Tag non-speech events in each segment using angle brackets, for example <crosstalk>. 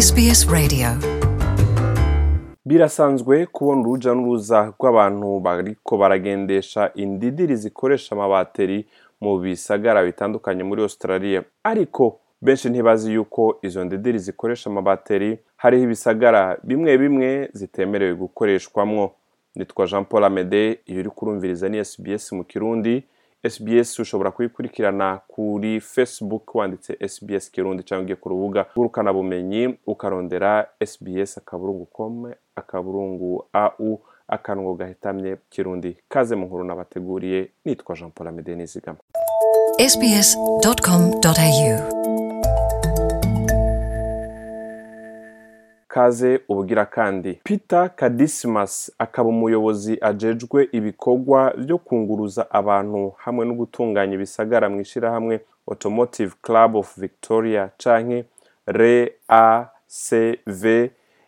SBS Radio. Birasanzwe kubona uruja n'uruza rw'abantu bariko baragendesha indidiri zikoresha amabateri mu bisagara bitandukanye muri australia. Ariko benshi ntibazi yuko izo ndidiri zikoresha amabateri hariho ibisagara bimwe bimwe zitemerewe gukoreshwamwo. Nitwa jean paul amede iyo uri kurumviriza ni sbs mu kirundi. Sbs ushobora kuyikurikirana kuri facebook wanditse sbs kirundi cyangwa ugiye ku rubuga rw'urukanabumenyi ukarondera sbs akaburungu com akaburungu au akanwa gahitamye kirundi kaze mu nkuru nabateguriye nitwa jean paul amede nizigama. Sbs.com.au kaze ubugira kandi. Peter kadisimas akaba umuyobozi ajejwe ibikorwa byo kunguruza abantu hamwe no gutunganya ibisagara mu ishyirahamwe automotive club of victoria canke reacv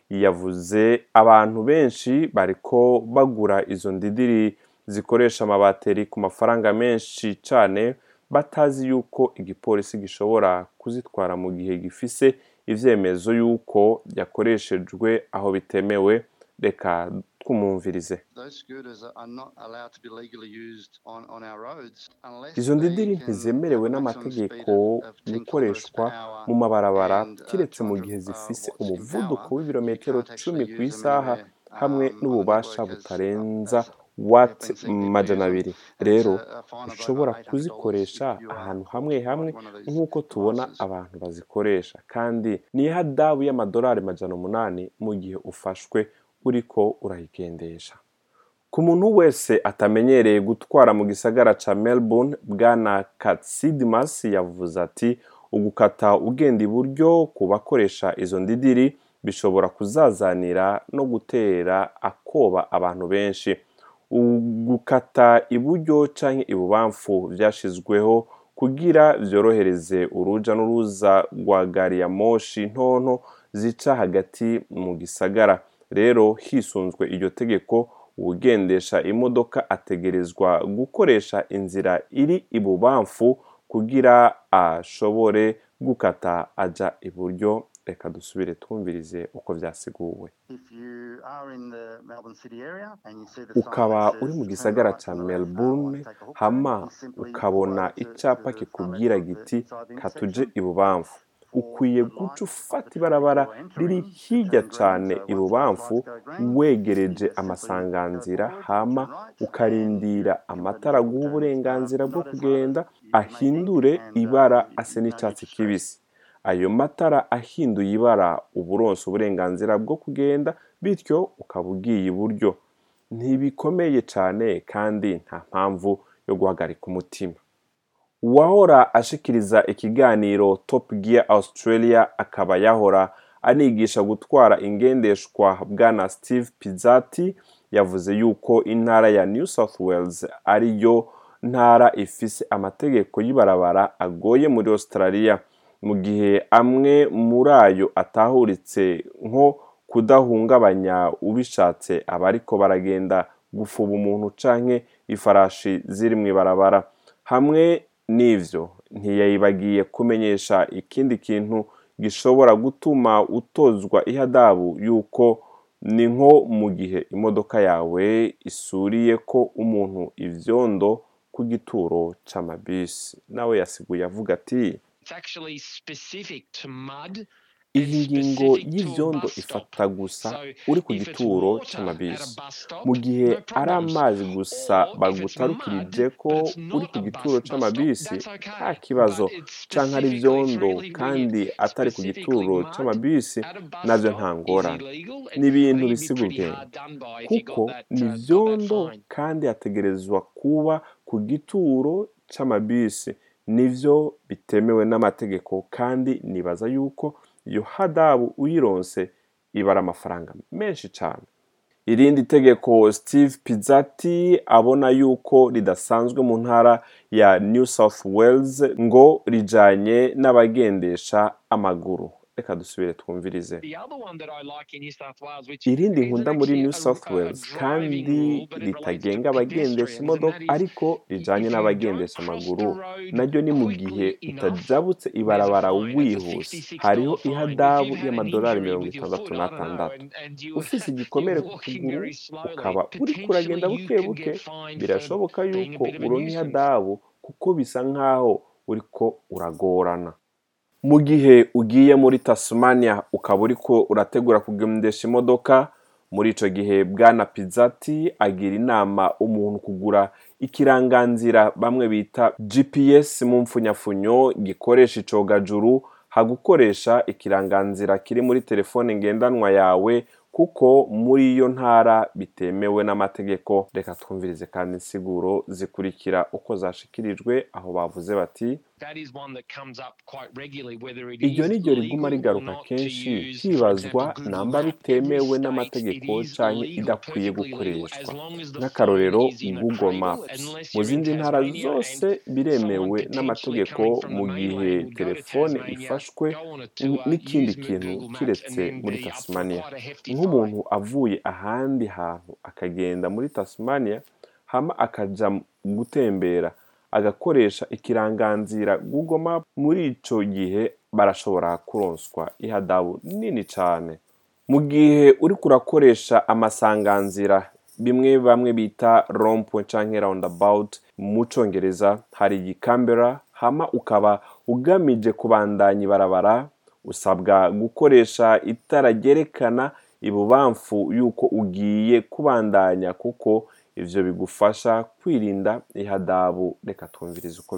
yavuze abantu benshi bariko bagura izo ndidiri zikoresha amabateri ku mafaranga menshi cane batazi yuko igipolisi gishobora kuzitwara mu gihe gifise ivyemezo yuko yakoreshejwe aho bitemewe. Reka twumumvirize izo ndidiri ntizemerewe n'amategeko speed of- of 10 gukoreshwa mu mabarabara uh, kiretse mu 200, gihe uh, zifise umuvuduko w'ibirometero cumi ku isaha hamwe um, n'ububasha as- butarenza. Majana use abiri rero over ushobora $800 kuzikoresha are ahantu hamwe hamwe nk'uko tubona devices. abantu bazikoresha. Kandi ni ihadabu y'amadolari majana umunani mu gihe ufashwe uriko urayigendesha ku muntu wese atamenyereye gutwara mu gisagara ca melbourne bwana katsidimas yavuze ati ugukata ugenda iburyo ku bakoresha izo ndidiri bishobora kuzazanira no gutera akoba abantu benshi. Gukata iburyo canke ibubamfu vyashizweho kugira vyorohereze uruja n'uruza rwa gari ya moshi ntonto zica hagati mu gisagara. Rero hisunzwe iryo tegeko uwugendesha imodoka ategerezwa gukoresha inzira iri ibubamfu kugira ashobore gukata aja iburyo. Reka dusubire twumvirize uko Melbourne sign ukaba uri mu gisagara melbourne uh, hook hama ukabona far kikubwira giti katuje ibubamfu ukwiye guca ufata ibarabara riri hirya cane ibubamfu wegereje amasanganzira hama ukarindira amatara guha uburenganzira bwo kugenda ahindure ibara ase n'icatsi kibisi. Ayo matara ahinduye ibara uburonsa uburenganzira bwo kugenda bityo ukaba ugiye iburyo. Ntibikomeye cane kandi nta mpamvu yo guhagarika umutima. Uwahora ashikiriza ikiganiro top gear australia akaba yahora anigisha gutwara ingendeshwa bwana steve pizzati yavuze yuko intara ya new south wales ariyo ntara ifise amategeko y'ibarabara agoye muri australia. Mu gihe amwe muri ayo atahuritse nko kudahungabanya ubishatse abariko baragenda gufuba umuntu canke ifarashi ziri mu ibarabara. Hamwe n'ivyo ntiyayibagiye kumenyesha ikindi kintu gishobora gutuma utozwa ihadabu yuko ni nko mu gihe imodoka yawe isuriye ko umuntu ivyondo ku gituro c'amabisi. Nawe yasiguye avuga ati It's actually specific to mud. iyi ngingo stop. ifata gusa uri ku gituro stop, mu gihe ari amazi gusa bagutarukirije ko uri ku gituro that's nta kibazo canke ari weird. kandi atari ku gituro navyo stop nta ngorane ni ibintu bisiga ubwenge kuko ni uh, ivyondo fine. kandi hategerezwa kuba ku gituro c'amabisi nivyo bitemewe n'amategeko kandi nibaza yuko iyo hadabu uyironse ibara amafaranga menshi cane. Irindi tegeko steve pizzati abona yuko ridasanzwe mu ntara ya new south wales ngo rijanye n'abagendesha amaguru. Reka dusubire twumvirize irindi nkunda muri new south wales. kandi ritagenga abagendesha imodoka ariko you n'abagendesha amaguru naryo ni mu gihe utajabutse ibarabara wihuse. $66 hariho ihadabu y'amadolari mirongo itandatu n'atandatu. ufise <laughs> igikomere ku kuguru ukaba uriko uragenda potentially buke buke birashoboka yuko uronka ihadabu kuko bisa nk'aho uriko uragorana. Mu gihe ugiye muri tasmania ukaba uriko urategura kugendesha imodoka muri ico gihe bwana pizzati agira inama umuntu kugura ikiranganzira bamwe bita gps mu mfunyafunyo gikoresha icogajuru hagukoresha ikiranganzira kiri muri telefone ngendanwa yawe kuko muri iyo ntara bitemewe n'amategeko. Reka twumvirize kandi insiguro zikurikira uko zashikirijwe aho bavuze bati Is ni ryo riguma rigaruka kenshi. hibazwa Google namba bitemewe n'amategeko legal, idakwiye gukoreshwa. nk'akarorero google maps mu zindi ntara zose biremewe n'amategeko mu gihe telefone ifashwe n'ikindi kintu kiretse muri tasmania. nk'umuntu avuye ahandi hantu akagenda muri tasmania hama akaja m- gutembera agakoresha ikiranganzira google map muri ico gihe barashobora kuronswa. Ihadabu nini cane. Mu gihe uriko urakoresha amasanganzira bimwe bamwe bita rompwe canke roundabout mu congereza hari igikambera hama ukaba ugamije kubandanya ibarabara usabwa gukoresha itara ryerekana ibubamfu yuko ugiye kubandanya kuko ivyo bigufasha kwirinda ihadabu reka twumvirize uko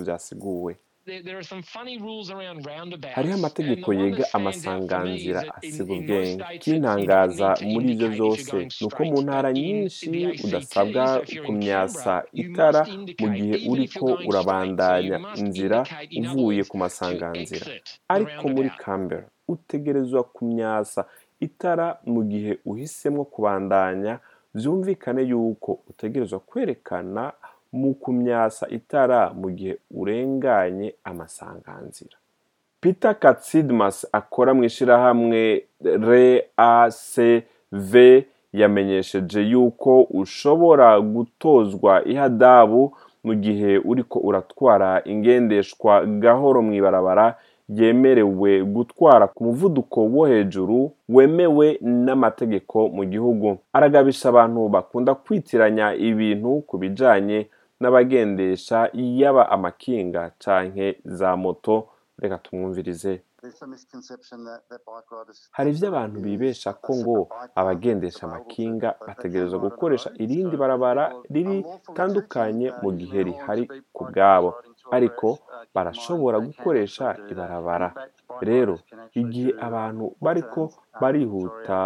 roundabouts. hariho amategeko is amasanganzira asiga ubwenge kintangaza muri vyose going ni uko mu ntara nyinshi udasabwa kumyasa itara mu gihe straight, so urabandanya inzira uvuye ku masanganzira ariko muri. Canberra utegerezwa kumyasa itara mu gihe uhisemwo kubandanya vyumvikane yuko utegerezwa kwerekana mu kumyasa itara mu gihe urenganye amasanganzira. Peter katsidmas akora mu ishirahamwe racv yamenyesheje yuko ushobora gutozwa ihadabu mu gihe uriko uratwara ingendeshwa gahoro mw'ibarabara yemerewe gutwara ku muvuduko wo hejuru wemewe n'amategeko mu gihugu. Aragabisha abantu bakunda kwitiranya ibintu ku bijanye n'abagendesha yaba amakinga canke za moto. Reka tumwumvirize. Hari ivyo abantu bibesha ko ngo abagendesha amakinga bategerezwa gukoresha irindi barabara riri tandukanye mu gihe rihari ku bwabo. ariko barashobora gukoresha ibarabara. rero igihe abantu bariko barihuta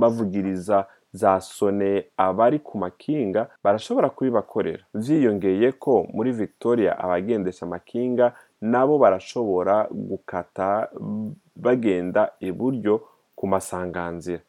bavugiriza za sone abari ku makinga barashobora kubibakorera. Vyiyongeye ko muri victoria abagendesha amakinga nabo barashobora gukata bagenda iburyo ku masanganzira.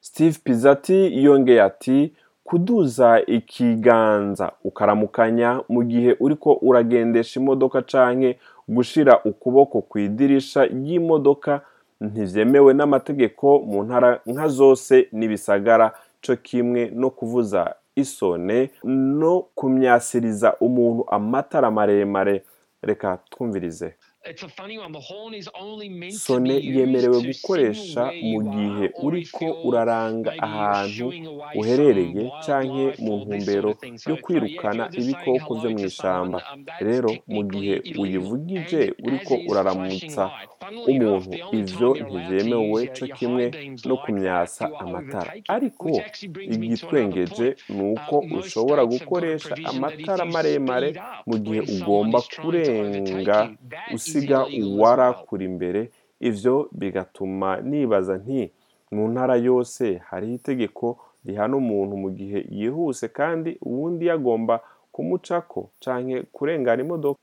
Steve pizzati yongeye ati kuduza ikiganza ukaramukanya mu gihe uriko uragendesha imodoka canke gushira ukuboko ku idirisha ry'imodoka ntivyemewe n'amategeko mu ntara nka zose n'ibisagara co kimwe no kuvuza isone no kumyasiriza umuntu amatara maremare. Reka twumvirize. Sone yemerewe gukoresha mu gihe uriko uraranga ahantu uherereye wildlife mu ntumbero yo kwirukana ibikoko hello mu that's rero mu gihe uyivugije uriko uraramutsa umuntu your, co your kimwe no kumyasa amatara. ariko igitwengeje ni uko ushobora gukoresha amatara maremare mu gihe ugomba kurenga you, that is usiga illegal as well. uwarakura imbere ivyo bigatuma nibaza nti mu ntara yose hariho itegeko rihana umuntu mu gihe yihuse kandi uwundi yagomba kumucako canke kurengana imodoka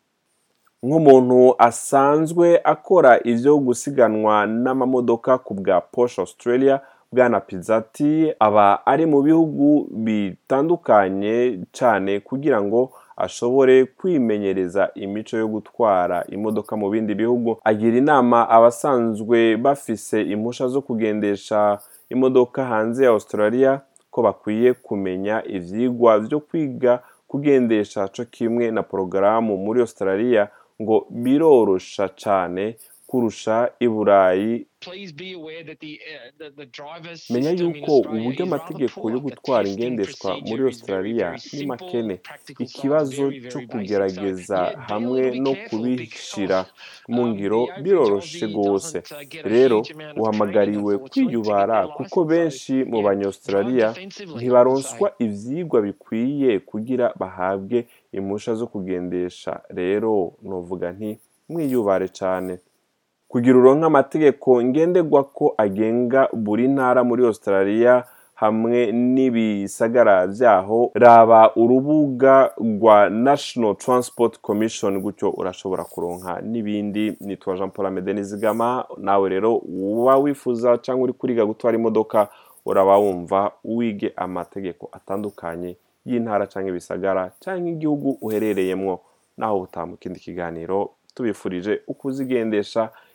nk'umuntu asanzwe akora ivyo gusiganwa n'amamodoka ku bwa Porsche Australia bwana Pizzati aba ari mu bihugu bitandukanye cane kugira ngo ashobore kwimenyereza imico yo gutwara imodoka mu bindi bihugu agira inama abasanzwe bafise impusha zo kugendesha imodoka hanze ya australia ko bakwiye kumenya ivyigwa vyo kwiga kugendesha co kimwe na porogaramu muri australia ngo birorosha cane kurusha i burayi. Uh, menya yuko uburyo amategeko yo gutwara ingendeshwa muri australia ni makene. ikibazo cyo kugerageza hamwe no because, mu um, ngiro biroroshe rwose rero uhamagariwe kwiyubara kuko benshi mu banyaustralia ntibaronswa say. ivyigwa bikwiye kugira bahabwe impusha zo kugendesha. Rero novuga nti mwiyubare cane. Kugira uronke amategeko ngenderwa ko agenga buri ntara muri australia hamwe n'ibisagara vyaho raba urubuga rwa national transport commission gutyo urashobora kuronka n'ibindi. Nitwa jean paul amede nizigama. Nawe rero uba wifuza cyangwa uri kuriga gutwara imodoka uraba wumva wige amategeko atandukanye y'intara cyangwa ibisagara cyangwa igihugu uherereyemwo naho utaha mu kiganiro tubifurije uko uzigendesha